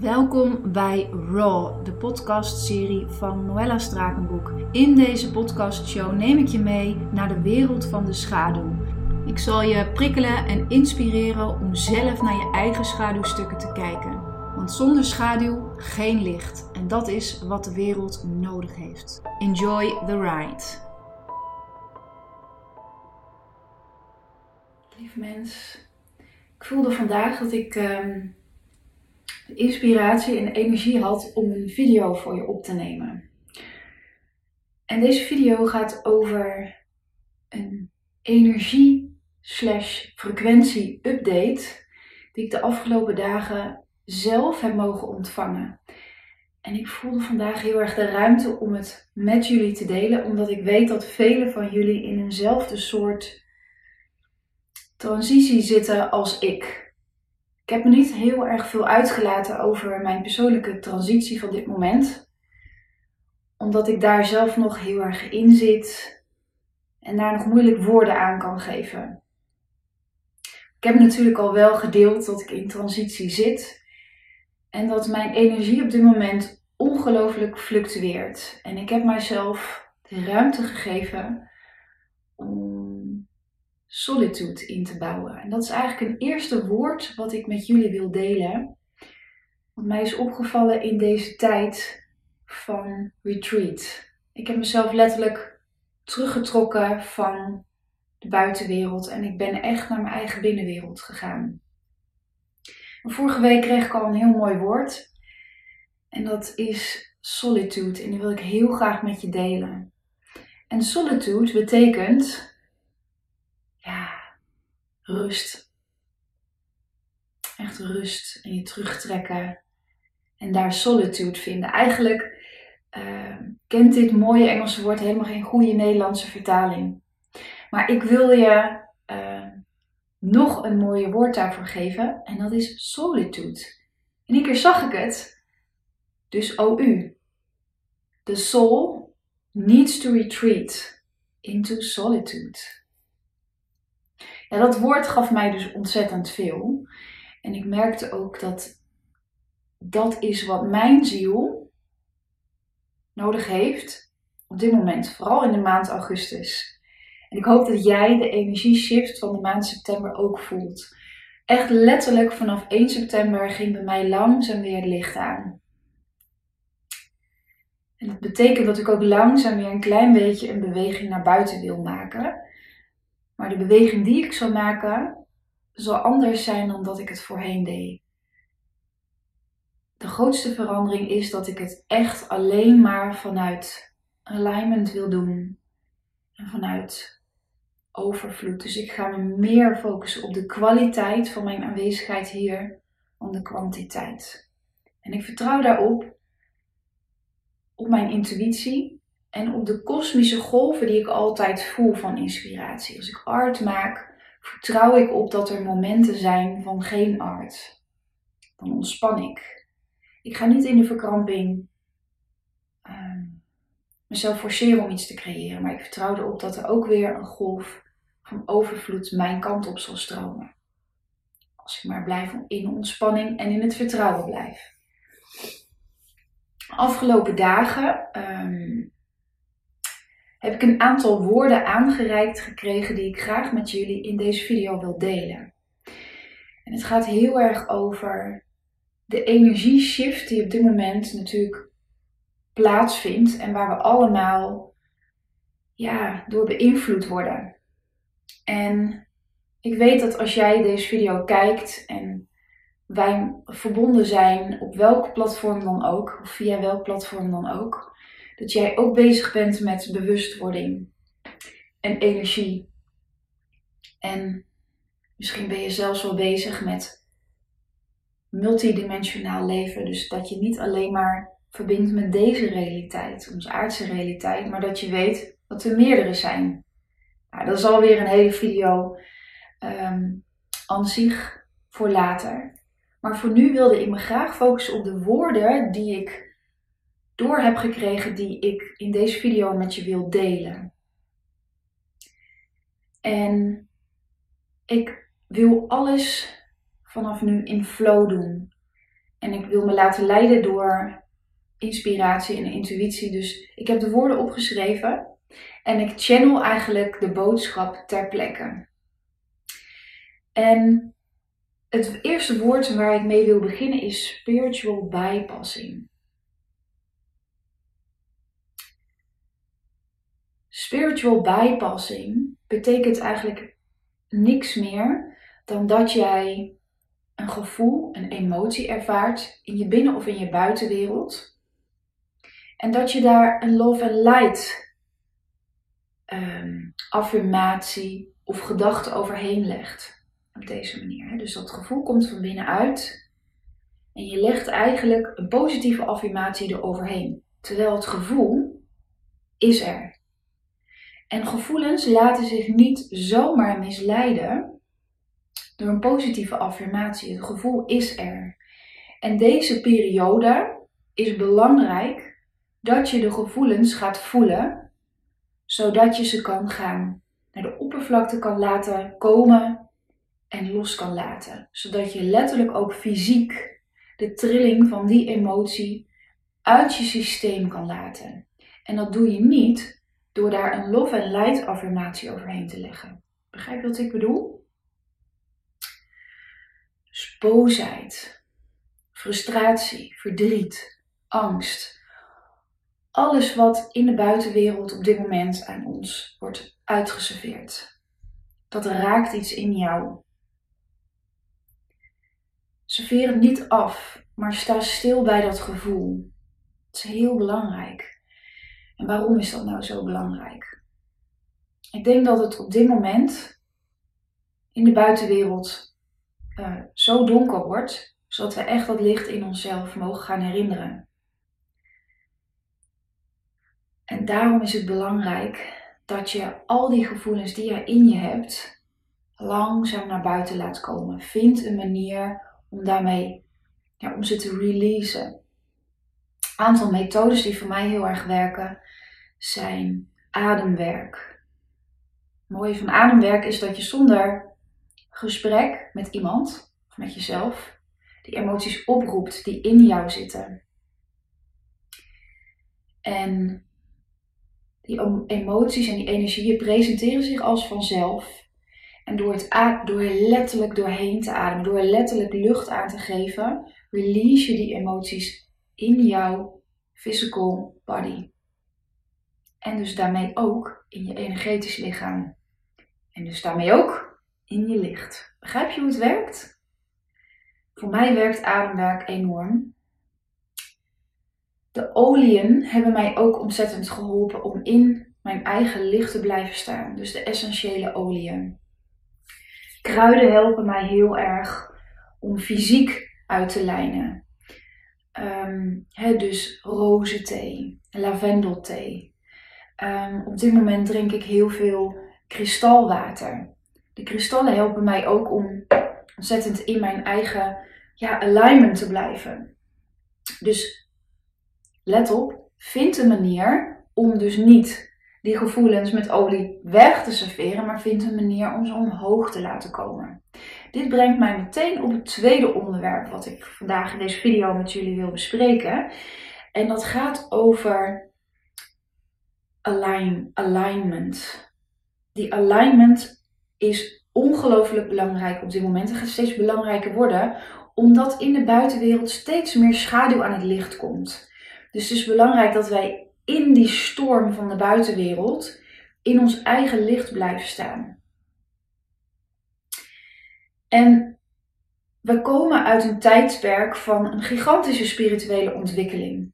Welkom bij Raw, de podcastserie van Noella Strakenboek. In deze podcastshow neem ik je mee naar de wereld van de schaduw. Ik zal je prikkelen en inspireren om zelf naar je eigen schaduwstukken te kijken. Want zonder schaduw geen licht. En dat is wat de wereld nodig heeft. Enjoy the ride. Lief mens, ik voelde vandaag dat ik ehm, inspiratie en energie had om een video voor je op te nemen. En deze video gaat over een energie slash frequentie update die ik de afgelopen dagen zelf heb mogen ontvangen. En ik voelde vandaag heel erg de ruimte om het met jullie te delen, omdat ik weet dat velen van jullie in eenzelfde soort transitie zitten als ik. Ik heb me niet heel erg veel uitgelaten over mijn persoonlijke transitie van dit moment, omdat ik daar zelf nog heel erg in zit en daar nog moeilijk woorden aan kan geven. Ik heb natuurlijk al wel gedeeld dat ik in transitie zit en dat mijn energie op dit moment ongelooflijk fluctueert. En ik heb mijzelf de ruimte gegeven om solitude in te bouwen. En dat is eigenlijk een eerste woord wat ik met jullie wil delen. Wat mij is opgevallen in deze tijd van retreat. Ik heb mezelf letterlijk teruggetrokken van de buitenwereld en ik ben echt naar mijn eigen binnenwereld gegaan. Vorige week kreeg ik al een heel mooi woord. En dat is solitude. En die wil ik heel graag met je delen. En solitude betekent, rust. Echt rust en je terugtrekken. En daar solitude vinden. Eigenlijk uh, kent dit mooie Engelse woord helemaal geen goede Nederlandse vertaling. Maar ik wil je uh, nog een mooie woord daarvoor geven en dat is solitude. En een keer zag ik het, dus OU. The soul needs to retreat into solitude. Dat woord gaf mij dus ontzettend veel. En ik merkte ook dat dat is wat mijn ziel nodig heeft op dit moment, vooral in de maand augustus. En ik hoop dat jij de energieshift van de maand september ook voelt. Echt letterlijk vanaf 1 september ging bij mij langzaam weer het licht aan. En dat betekent dat ik ook langzaam weer een klein beetje een beweging naar buiten wil maken. Maar de beweging die ik zal maken zal anders zijn dan dat ik het voorheen deed. De grootste verandering is dat ik het echt alleen maar vanuit alignment wil doen. En vanuit overvloed. Dus ik ga me meer focussen op de kwaliteit van mijn aanwezigheid hier dan de kwantiteit. En ik vertrouw daarop, op mijn intuïtie en op de kosmische golven die ik altijd voel van inspiratie. Als ik art maak, vertrouw ik op dat er momenten zijn van geen art. Dan ontspan ik. Ik ga niet in de verkramping uh, mezelf forceren om iets te creëren, maar ik vertrouw erop dat er ook weer een golf van overvloed mijn kant op zal stromen. Als ik maar blijf in ontspanning en in het vertrouwen blijf. Afgelopen dagen um, heb ik een aantal woorden aangereikt gekregen die ik graag met jullie in deze video wil delen. En het gaat heel erg over de energieshift die op dit moment natuurlijk plaatsvindt en waar we allemaal ja, door beïnvloed worden. En ik weet dat als jij deze video kijkt en wij verbonden zijn op welk platform dan ook, of via welk platform dan ook, dat jij ook bezig bent met bewustwording en energie. En misschien ben je zelfs wel bezig met multidimensionaal leven. Dus dat je niet alleen maar verbindt met deze realiteit, onze aardse realiteit, maar dat je weet dat er meerdere zijn. Nou, dat is alweer een hele video um, aan zich voor later. Maar voor nu wilde ik me graag focussen op de woorden die ik door heb gekregen, die ik in deze video met je wil delen. En ik wil alles vanaf nu in flow doen. En ik wil me laten leiden door inspiratie en intuïtie. Dus ik heb de woorden opgeschreven en ik channel eigenlijk de boodschap ter plekke. En het eerste woord waar ik mee wil beginnen is spiritual bypassing. Spiritual bypassing betekent eigenlijk niks meer dan dat jij een gevoel, een emotie ervaart in je binnen- of in je buitenwereld. En dat je daar een love and light um, affirmatie of gedachte overheen legt. Op deze manier. Dus dat gevoel komt van binnenuit. En je legt eigenlijk een positieve affirmatie eroverheen. Terwijl het gevoel is er. En gevoelens laten zich niet zomaar misleiden door een positieve affirmatie. Het gevoel is er. En deze periode is belangrijk dat je de gevoelens gaat voelen, zodat je ze kan gaan naar de oppervlakte kan laten komen en los kan laten. Zodat je letterlijk ook fysiek de trilling van die emotie uit je systeem kan laten. En dat doe je niet door daar een love en light affirmatie overheen te leggen. Begrijp je wat ik bedoel? Dus boosheid, frustratie, verdriet, angst. Alles wat in de buitenwereld op dit moment aan ons wordt uitgeserveerd. Dat raakt iets in jou. Serveer het niet af, maar sta stil bij dat gevoel. Het is heel belangrijk. En waarom is dat nou zo belangrijk? Ik denk dat het op dit moment in de buitenwereld uh, zo donker wordt, zodat we echt dat licht in onszelf mogen gaan herinneren. En daarom is het belangrijk dat je al die gevoelens die je in je hebt, langzaam naar buiten laat komen. Vind een manier om daarmee, ja, om ze te releasen aantal methodes die voor mij heel erg werken zijn ademwerk. Het mooie van ademwerk is dat je zonder gesprek met iemand of met jezelf die emoties oproept die in jou zitten. En die emoties en die energieën presenteren zich als vanzelf. En door, het door er letterlijk doorheen te ademen, door er letterlijk lucht aan te geven, release je die emoties in jouw physical body. En dus daarmee ook in je energetisch lichaam. En dus daarmee ook in je licht. Begrijp je hoe het werkt? Voor mij werkt ademwerk enorm. De oliën hebben mij ook ontzettend geholpen om in mijn eigen licht te blijven staan. Dus de essentiële oliën. Kruiden helpen mij heel erg om fysiek uit te lijnen. Um, dus rozenthee, lavendelthee. Um, op dit moment drink ik heel veel kristalwater. De kristallen helpen mij ook om ontzettend in mijn eigen ja, alignment te blijven. Dus let op, vind een manier om dus niet die gevoelens met olie weg te serveren, maar vind een manier om ze omhoog te laten komen. Dit brengt mij meteen op het tweede onderwerp wat ik vandaag in deze video met jullie wil bespreken. En dat gaat over align, alignment. Die alignment is ongelooflijk belangrijk op dit moment en gaat steeds belangrijker worden, omdat in de buitenwereld steeds meer schaduw aan het licht komt. Dus het is belangrijk dat wij in die storm van de buitenwereld in ons eigen licht blijven staan. En we komen uit een tijdperk van een gigantische spirituele ontwikkeling.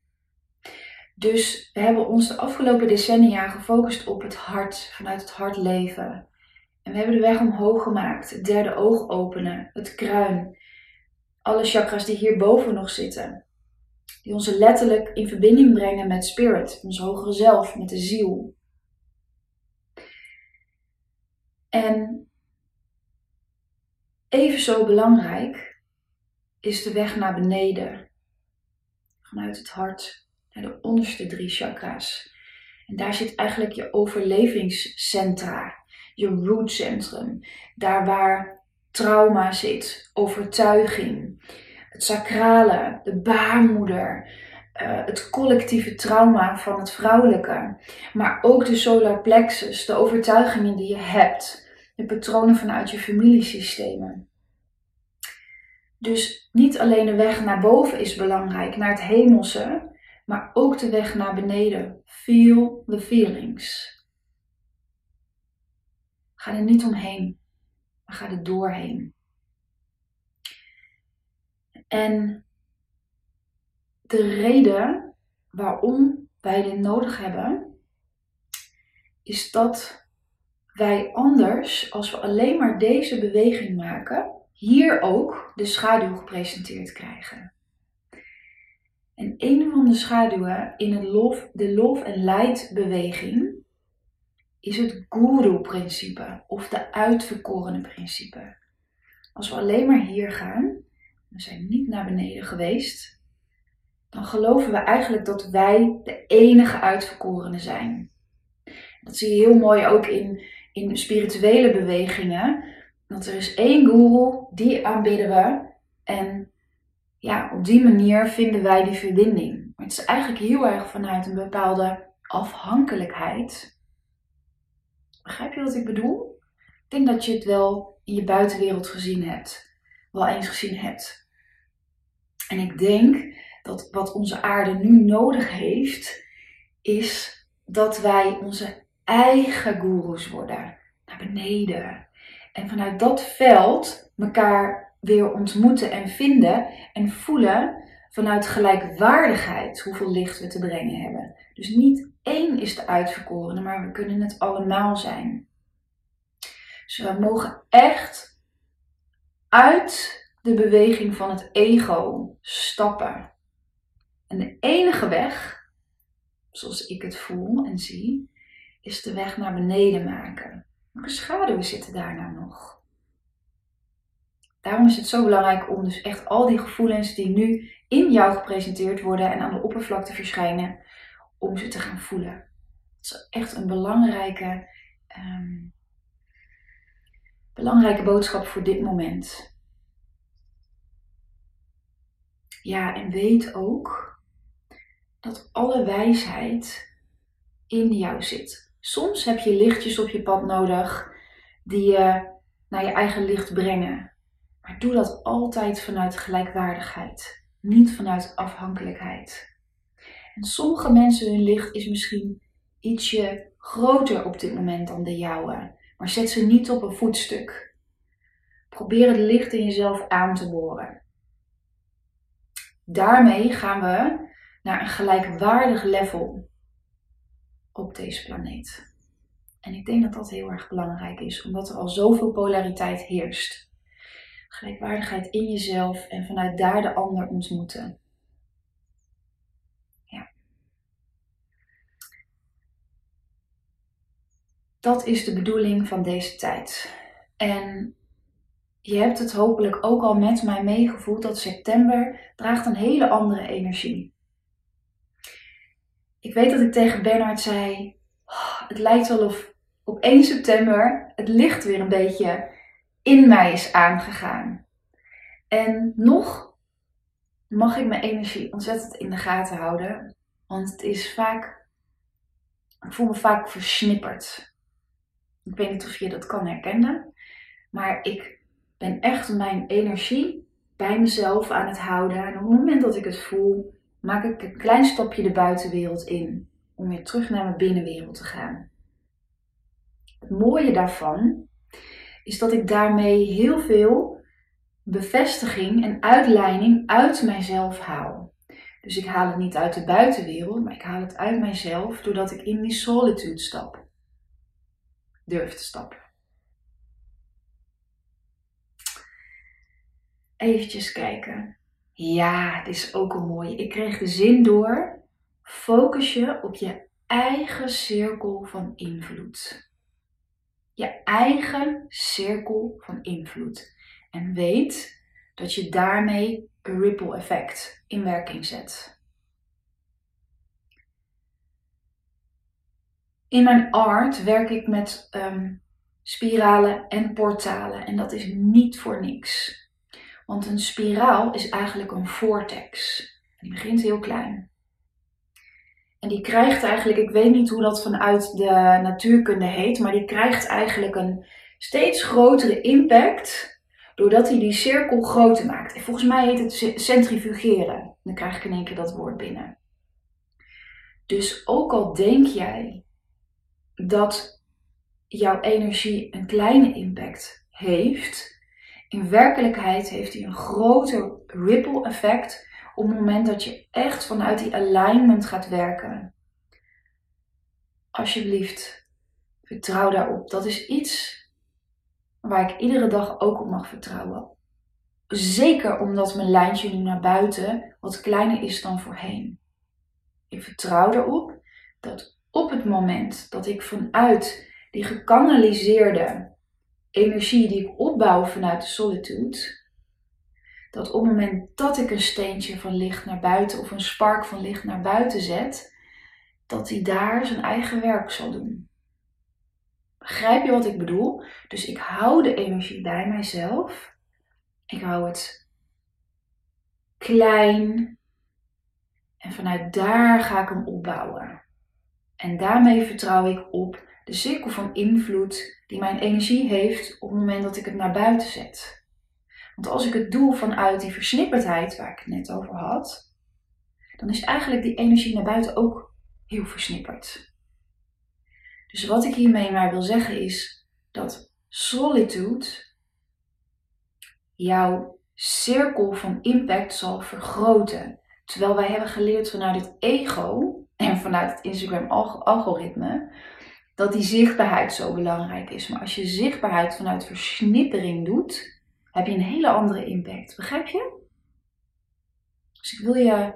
Dus we hebben ons de afgelopen decennia gefocust op het hart, vanuit het hart leven. En we hebben de weg omhoog gemaakt, het derde oog openen, het kruin, alle chakras die hierboven nog zitten. Die ons letterlijk in verbinding brengen met spirit, ons hogere zelf, met de ziel. En even zo belangrijk is de weg naar beneden. Vanuit het hart naar de onderste drie chakra's. En daar zit eigenlijk je overlevingscentra, je rootcentrum. Daar waar trauma zit, overtuiging, het sacrale, de baarmoeder, uh, het collectieve trauma van het vrouwelijke, maar ook de solar plexus, de overtuigingen die je hebt, de patronen vanuit je familiesystemen. Dus niet alleen de weg naar boven is belangrijk, naar het hemelse, maar ook de weg naar beneden. Feel the feelings. Ga er niet omheen, maar ga er doorheen. En de reden waarom wij dit nodig hebben, is dat wij anders, als we alleen maar deze beweging maken, hier ook de schaduw gepresenteerd krijgen. En een van de schaduwen in het love, de love en light beweging is het guru-principe of de uitverkorene principe. Als we alleen maar hier gaan, we zijn niet naar beneden geweest, dan geloven we eigenlijk dat wij de enige uitverkorene zijn. Dat zie je heel mooi ook in, in spirituele bewegingen. Dat er is één guru, die aanbidden we. En ja, op die manier vinden wij die verbinding. Het is eigenlijk heel erg vanuit een bepaalde afhankelijkheid Begrijp je wat ik bedoel? Ik denk dat je het wel in je buitenwereld gezien hebt. Wel eens gezien hebt. En ik denk dat wat onze aarde nu nodig heeft, is dat wij onze eigen goeroes worden. Naar beneden. En vanuit dat veld elkaar weer ontmoeten en vinden en voelen vanuit gelijkwaardigheid hoeveel licht we te brengen hebben. Dus niet één is de uitverkorene, maar we kunnen het allemaal zijn. Dus we mogen echt uit de beweging van het ego stappen. En de enige weg, zoals ik het voel en zie, is de weg naar beneden maken. Welke schaduwen zitten daar nou nog? Daarom is het zo belangrijk om dus echt al die gevoelens die nu in jou gepresenteerd worden en aan de oppervlakte verschijnen, om ze te gaan voelen. Het is echt een belangrijke, ehm, belangrijke boodschap voor dit moment. Ja, en weet ook dat alle wijsheid in jou zit. Soms heb je lichtjes op je pad nodig die je naar je eigen licht brengen. Maar doe dat altijd vanuit gelijkwaardigheid, niet vanuit afhankelijkheid. En sommige mensen hun licht is misschien ietsje groter op dit moment dan de jouwe, maar zet ze niet op een voetstuk. Probeer het licht in jezelf aan te boren. Daarmee gaan we naar een gelijkwaardig level op deze planeet. En ik denk dat dat heel erg belangrijk is, omdat er al zoveel polariteit heerst gelijkwaardigheid in jezelf en vanuit daar de ander ontmoeten. Ja. Dat is de bedoeling van deze tijd. En je hebt het hopelijk ook al met mij meegevoeld dat september draagt een hele andere energie. Ik weet dat ik tegen Bernard zei: oh, het lijkt wel of op 1 september het licht weer een beetje in mij is aangegaan. En nog mag ik mijn energie ontzettend in de gaten houden. Want het is vaak. Ik voel me vaak versnipperd. Ik weet niet of je dat kan herkennen. Maar ik ben echt mijn energie bij mezelf aan het houden. En op het moment dat ik het voel, maak ik een klein stapje de buitenwereld in. Om weer terug naar mijn binnenwereld te gaan. Het mooie daarvan is dat ik daarmee heel veel bevestiging en uitleiding uit mijzelf haal. Dus ik haal het niet uit de buitenwereld, maar ik haal het uit mijzelf doordat ik in die solitude stap. Durf te stappen. Eventjes kijken. Ja, dit is ook een mooie. Ik kreeg de zin door. Focus je op je eigen cirkel van invloed je eigen cirkel van invloed. En weet dat je daarmee een ripple effect in werking zet. In mijn art werk ik met um, spiralen en portalen en dat is niet voor niks. Want een spiraal is eigenlijk een vortex. Die begint heel klein. En die krijgt eigenlijk, ik weet niet hoe dat vanuit de natuurkunde heet, maar die krijgt eigenlijk een steeds grotere impact doordat hij die cirkel groter maakt. En volgens mij heet het centrifugeren. Dan krijg ik in één keer dat woord binnen. Dus ook al denk jij dat jouw energie een kleine impact heeft, in werkelijkheid heeft hij een groter ripple effect op het moment dat je echt vanuit die alignment gaat werken. Alsjeblieft, vertrouw daarop. Dat is iets waar ik iedere dag ook op mag vertrouwen. Zeker omdat mijn lijntje nu naar buiten wat kleiner is dan voorheen. Ik vertrouw erop dat op het moment dat ik vanuit die gekanaliseerde energie die ik opbouw vanuit de solitude, dat op het moment dat ik een steentje van licht naar buiten of een spark van licht naar buiten zet, dat hij daar zijn eigen werk zal doen. Begrijp je wat ik bedoel? Dus ik hou de energie bij mijzelf. Ik hou het klein. En vanuit daar ga ik hem opbouwen. En daarmee vertrouw ik op de cirkel van invloed die mijn energie heeft op het moment dat ik het naar buiten zet. Want als ik het doe vanuit die versnipperdheid waar ik het net over had, dan is eigenlijk die energie naar buiten ook heel versnipperd. Dus wat ik hiermee maar wil zeggen is dat solitude jouw cirkel van impact zal vergroten. Terwijl wij hebben geleerd vanuit het ego en vanuit het Instagram algoritme dat die zichtbaarheid zo belangrijk is. Maar als je zichtbaarheid vanuit versnippering doet, heb je een hele andere impact. Begrijp je? Dus ik wil je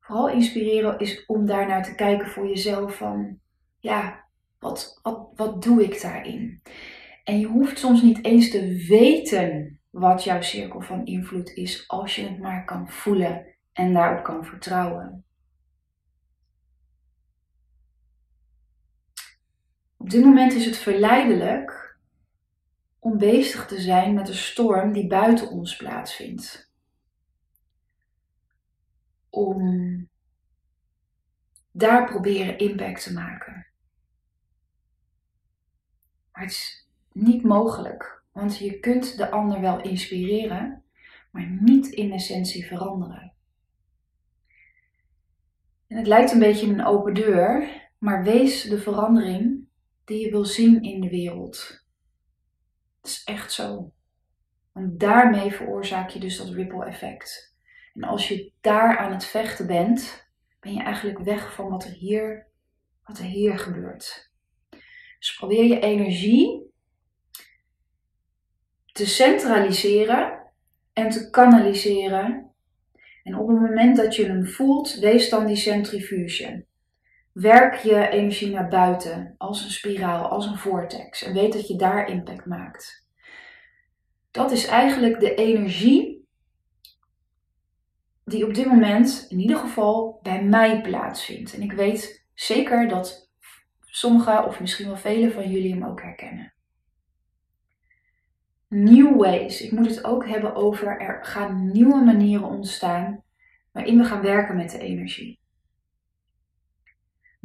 vooral inspireren is om daar naar te kijken voor jezelf van, ja, wat, wat, wat doe ik daarin? En je hoeft soms niet eens te weten wat jouw cirkel van invloed is, als je het maar kan voelen en daarop kan vertrouwen. Op dit moment is het verleidelijk om bezig te zijn met de storm die buiten ons plaatsvindt. Om daar proberen impact te maken. Maar het is niet mogelijk, want je kunt de ander wel inspireren, maar niet in essentie veranderen. En het lijkt een beetje een open deur, maar wees de verandering die je wil zien in de wereld. Dat is echt zo. Want daarmee veroorzaak je dus dat ripple effect. En als je daar aan het vechten bent, ben je eigenlijk weg van wat er hier, wat er hier gebeurt. Dus probeer je energie te centraliseren en te kanaliseren. En op het moment dat je hem voelt, wees dan die centrifuge. Werk je energie naar buiten als een spiraal, als een vortex. En weet dat je daar impact maakt. Dat is eigenlijk de energie die op dit moment in ieder geval bij mij plaatsvindt. En ik weet zeker dat sommigen of misschien wel velen van jullie hem ook herkennen. New ways. Ik moet het ook hebben over er gaan nieuwe manieren ontstaan waarin we gaan werken met de energie.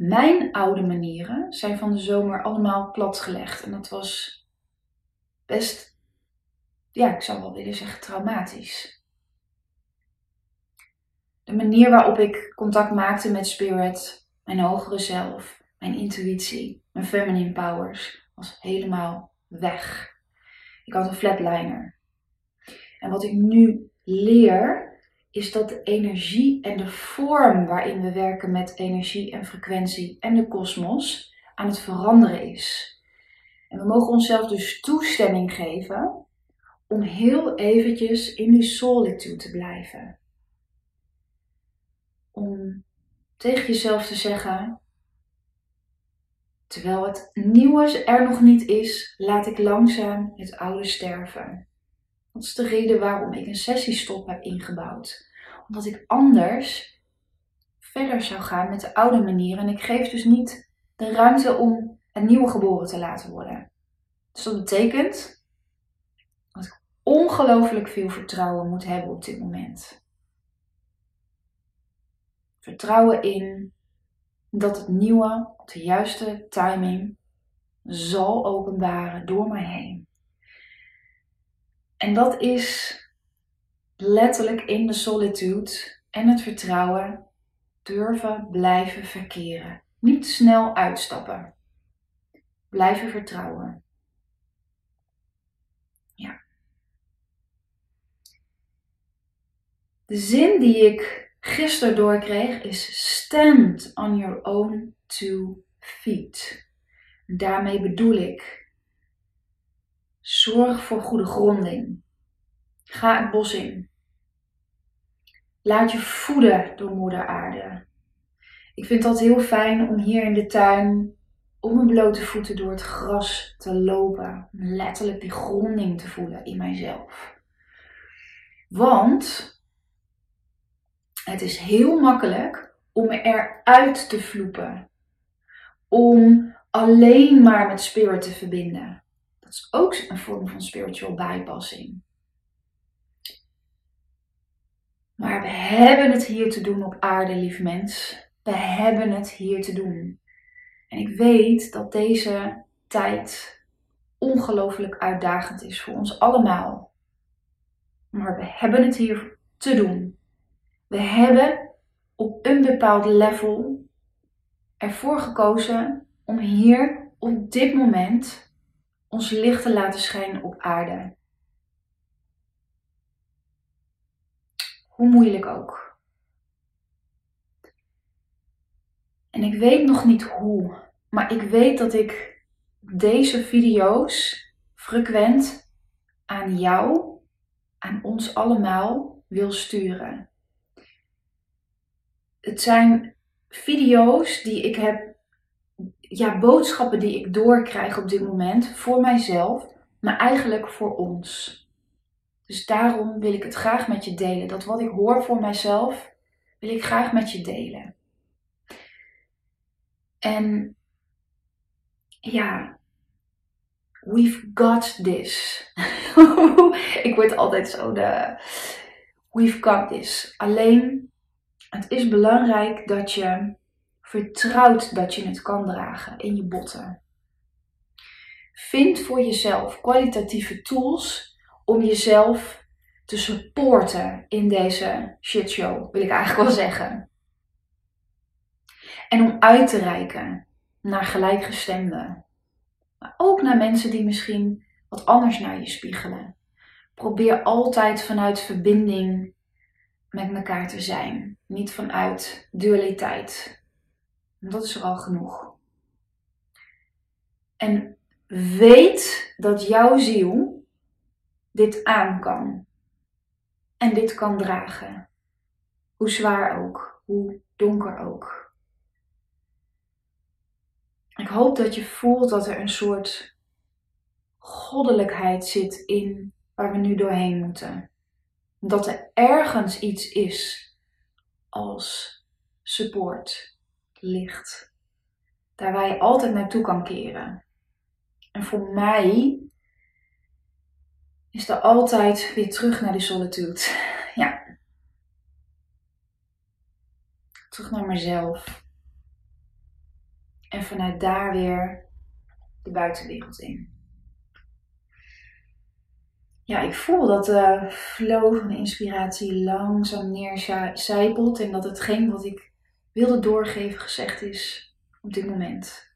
Mijn oude manieren zijn van de zomer allemaal platgelegd. En dat was best, ja, ik zou wel willen zeggen, traumatisch. De manier waarop ik contact maakte met spirit, mijn hogere zelf, mijn intuïtie, mijn feminine powers, was helemaal weg. Ik had een flatliner. En wat ik nu leer, is dat de energie en de vorm waarin we werken met energie en frequentie en de kosmos aan het veranderen is. En we mogen onszelf dus toestemming geven om heel eventjes in die solitude te blijven. Om tegen jezelf te zeggen, terwijl het nieuwe er nog niet is, laat ik langzaam het oude sterven. Dat is de reden waarom ik een sessiestop heb ingebouwd. Omdat ik anders verder zou gaan met de oude manier. En ik geef dus niet de ruimte om het nieuwe geboren te laten worden. Dus dat betekent dat ik ongelooflijk veel vertrouwen moet hebben op dit moment. Vertrouwen in dat het nieuwe op de juiste timing zal openbaren door mij heen. En dat is letterlijk in de solitude en het vertrouwen durven blijven verkeren. Niet snel uitstappen. Blijven vertrouwen. Ja. De zin die ik gisteren doorkreeg is stand on your own two feet. Daarmee bedoel ik zorg voor goede gronding. Ga het bos in. Laat je voeden door moeder aarde. Ik vind dat heel fijn om hier in de tuin op mijn blote voeten door het gras te lopen. Letterlijk die gronding te voelen in mijzelf. Want het is heel makkelijk om eruit te vloepen. Om alleen maar met spirit te verbinden. Is ook een vorm van spiritual bypassing. Maar we hebben het hier te doen op aarde, lief mens. We hebben het hier te doen. En ik weet dat deze tijd ongelooflijk uitdagend is voor ons allemaal. Maar we hebben het hier te doen. We hebben op een bepaald level ervoor gekozen om hier op dit moment ons licht te laten schijnen op aarde. Hoe moeilijk ook. En ik weet nog niet hoe, maar ik weet dat ik deze video's frequent aan jou, aan ons allemaal wil sturen. Het zijn video's die ik heb, ja, boodschappen die ik doorkrijg op dit moment voor mijzelf, maar eigenlijk voor ons. Dus daarom wil ik het graag met je delen. Dat wat ik hoor voor mijzelf, wil ik graag met je delen. En ja, we've got this. ik word altijd zo de. We've got this. Alleen, het is belangrijk dat je vertrouwt dat je het kan dragen in je botten. Vind voor jezelf kwalitatieve tools om jezelf te supporten in deze shitshow, wil ik eigenlijk wel zeggen. En om uit te reiken naar gelijkgestemden. Maar ook naar mensen die misschien wat anders naar je spiegelen. Probeer altijd vanuit verbinding met elkaar te zijn. Niet vanuit dualiteit. Dat is er al genoeg. En weet dat jouw ziel dit aan kan. En dit kan dragen. Hoe zwaar ook, hoe donker ook. Ik hoop dat je voelt dat er een soort goddelijkheid zit in waar we nu doorheen moeten. Dat er ergens iets is als support, licht. Daar waar je altijd naartoe kan keren. En voor mij is er altijd weer terug naar die solitude. Ja. Terug naar mezelf. En vanuit daar weer de buitenwereld in. Ja, ik voel dat de flow van de inspiratie langzaam neercijpelt en dat hetgeen wat ik wilde doorgeven gezegd is op dit moment.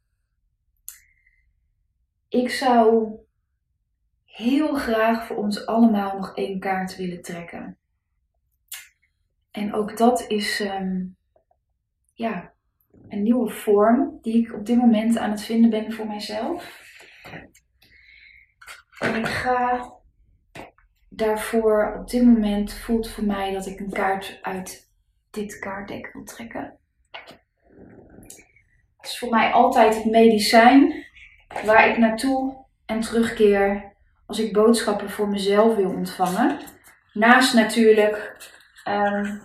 Ik zou heel graag voor ons allemaal nog één kaart willen trekken. En ook dat is ehm, ja, een nieuwe vorm die ik op dit moment aan het vinden ben voor mijzelf. En ik ga daarvoor op dit moment voelt voor mij dat ik een kaart uit dit kaartdek wil trekken. Het is voor mij altijd het medicijn waar ik naartoe en terugkeer als ik boodschappen voor mezelf wil ontvangen. Naast natuurlijk ehm,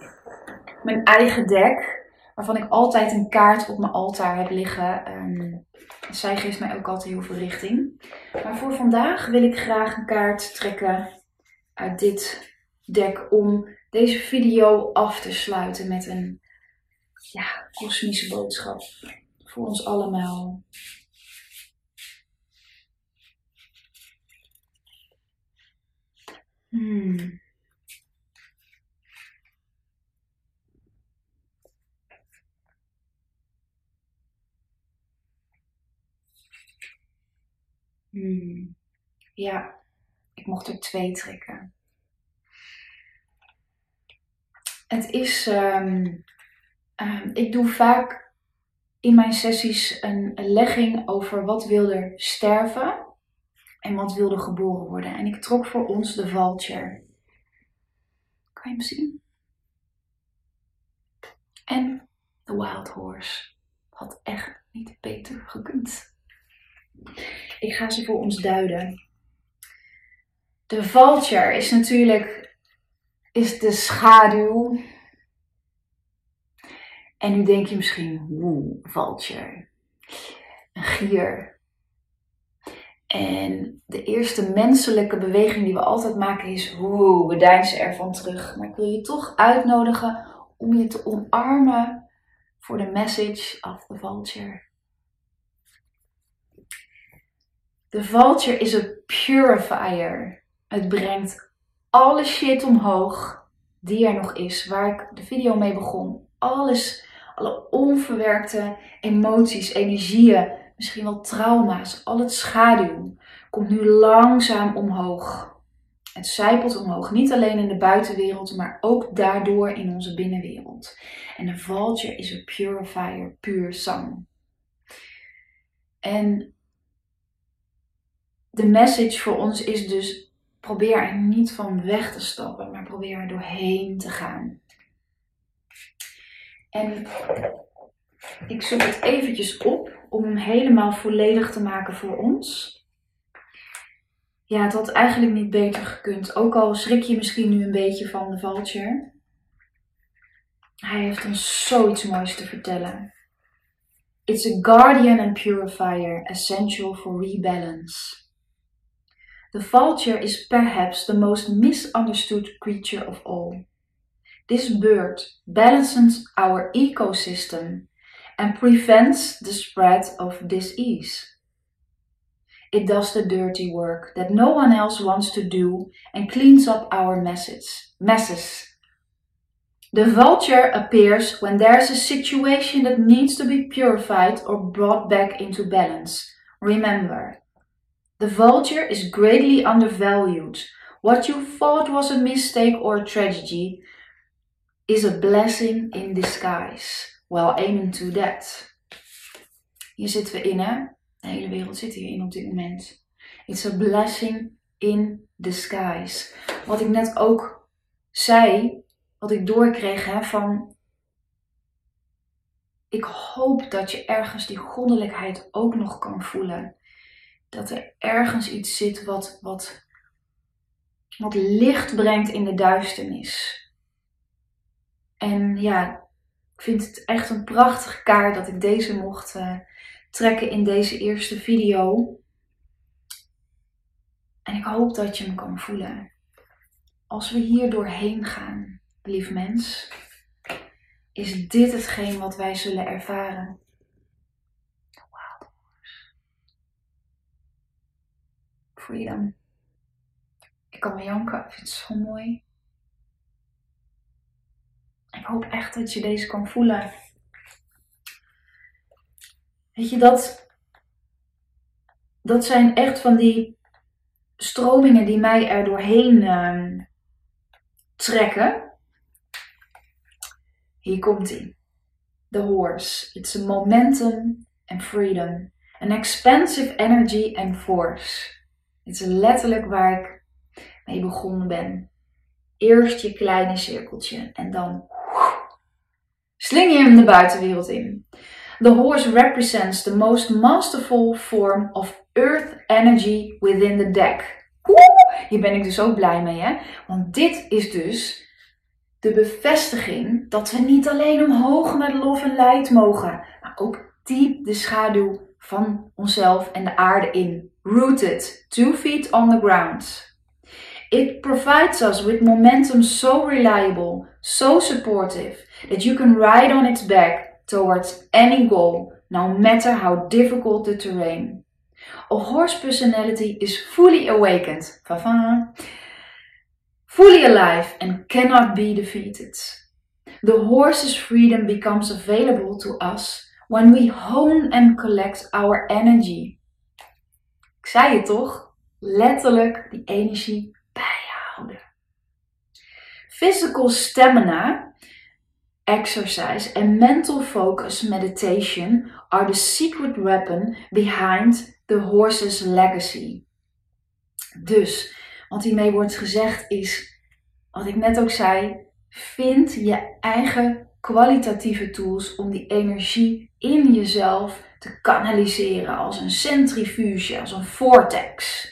mijn eigen dek, waarvan ik altijd een kaart op mijn altaar heb liggen. Um, zij geeft mij ook altijd heel veel richting. Maar voor vandaag wil ik graag een kaart trekken uit dit deck om deze video af te sluiten met een ja, kosmische boodschap voor ons allemaal. Hmm. Hmm. Ja, ik mocht er twee trekken. Het is, ehm, ehm, ik doe vaak in mijn sessies een, legging over wat wil er sterven en wat wil er geboren worden. En ik trok voor ons de vulture. Kan je hem zien? En de wild horse. Had echt niet beter gekund. Ik ga ze voor ons duiden. De vulture is natuurlijk is de schaduw. En nu denk je misschien, woe, vulture. Een gier. En de eerste menselijke beweging die we altijd maken is, woe, we deinzen ervan terug. Maar ik wil je toch uitnodigen om je te omarmen voor de message of the vulture. De vulture is een purifier. Het brengt alle shit omhoog die er nog is, waar ik de video mee begon. Alles, alle onverwerkte emoties, energieën, misschien wel trauma's, al het schaduw komt nu langzaam omhoog. Het zijpelt omhoog, niet alleen in de buitenwereld, maar ook daardoor in onze binnenwereld. En de vulture is een purifier, puur zang. En de message voor ons is dus: probeer er niet van weg te stappen, maar probeer er doorheen te gaan. En ik zoek het eventjes op om hem helemaal volledig te maken voor ons. Ja, het had eigenlijk niet beter gekund. Ook al schrik je misschien nu een beetje van de vulture. Hij heeft ons zoiets moois te vertellen. It's a guardian and purifier, essential for rebalance. The vulture is perhaps the most misunderstood creature of all. This bird balances our ecosystem and prevents the spread of disease. It does the dirty work that no one else wants to do and cleans up our messes. messes. The vulture appears when there's a situation that needs to be purified or brought back into balance. Remember, the vulture is greatly undervalued. What you thought was a mistake or a tragedy is a blessing in disguise. Well, amen to that. Hier zitten we in, hè? De hele wereld zit hierin op dit moment. It's a blessing in disguise. Wat ik net ook zei, wat ik doorkreeg hè, van. Ik hoop dat je ergens die goddelijkheid ook nog kan voelen dat er ergens iets zit wat, wat, wat licht brengt in de duisternis. En ja, ik vind het echt een prachtige kaart dat ik deze mocht uh, trekken in deze eerste video. En ik hoop dat je hem kan voelen. Als we hier doorheen gaan, lief mens, is dit hetgeen wat wij zullen ervaren. freedom. Ik kan me janken, ik vind het zo mooi. Ik hoop echt dat je deze kan voelen. Weet je, dat, dat zijn echt van die stromingen die mij er doorheen uh, trekken. Hier komt ie. The horse. It's a momentum and freedom. An expansive energy and force. Het is letterlijk waar ik mee begonnen ben. Eerst je kleine cirkeltje en dan sling je hem de buitenwereld in. The horse represents the most masterful form of earth energy within the deck. hier ben ik dus ook blij mee, hè? Want dit is dus de bevestiging dat we niet alleen omhoog met lof en light mogen, maar ook diep de schaduw van onszelf en de aarde in. Rooted, two feet on the ground. It provides us with momentum so reliable, so supportive, that you can ride on its back towards any goal, no matter how difficult the terrain. A horse personality is fully awakened, fully alive, and cannot be defeated. The horse's freedom becomes available to us when we hone and collect our energy. Ik zei het toch? Letterlijk die energie bijhouden. Physical stamina, exercise and mental focus meditation are the secret weapon behind the horse's legacy. Dus, wat hiermee wordt gezegd is, wat ik net ook zei, vind je eigen kwalitatieve tools om die energie in jezelf te kanaliseren als een centrifuge, als een vortex.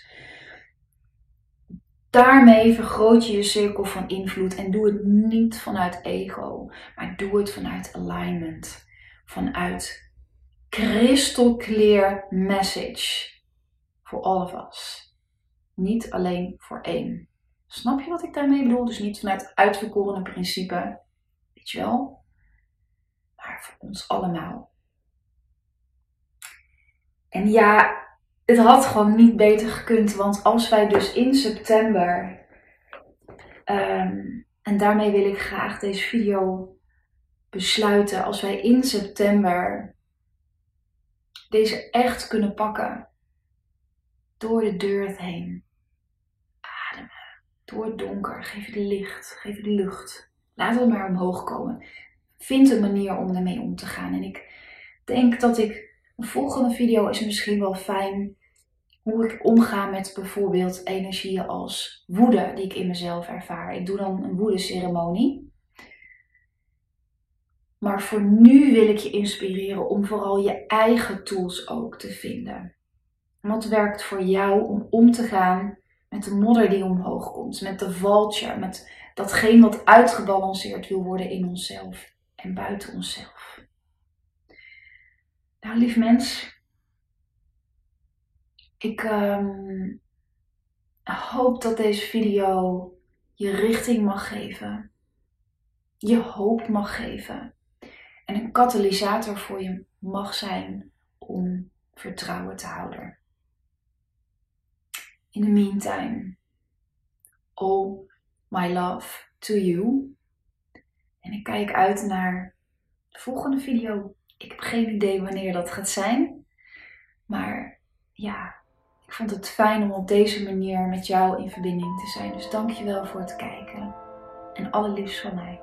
Daarmee vergroot je je cirkel van invloed en doe het niet vanuit ego, maar doe het vanuit alignment, vanuit crystal clear message voor all of us. Niet alleen voor één. Snap je wat ik daarmee bedoel? Dus niet vanuit uitverkorene principe, weet je wel, maar voor ons allemaal. En ja, het had gewoon niet beter gekund, want als wij dus in september, ehm, en daarmee wil ik graag deze video besluiten, als wij in september deze echt kunnen pakken. Door de deur heen. Ademen. Door het donker. Geef de licht. Geef de lucht. Laat het maar omhoog komen. Vind een manier om ermee om te gaan. En ik denk dat ik. Een volgende video is misschien wel fijn. Hoe ik omga met bijvoorbeeld energieën als woede die ik in mezelf ervaar. Ik doe dan een woedeceremonie. Maar voor nu wil ik je inspireren om vooral je eigen tools ook te vinden. Wat werkt voor jou om om te gaan met de modder die omhoog komt, met de vulture, met datgene wat uitgebalanceerd wil worden in onszelf en buiten onszelf. Nou, lief mens, ik um, hoop dat deze video je richting mag geven, je hoop mag geven en een katalysator voor je mag zijn om vertrouwen te houden. In the meantime, all my love to you. En ik kijk uit naar de volgende video. Ik heb geen idee wanneer dat gaat zijn. Maar ja, ik vond het fijn om op deze manier met jou in verbinding te zijn. Dus dankjewel voor het kijken. En allerliefst van mij.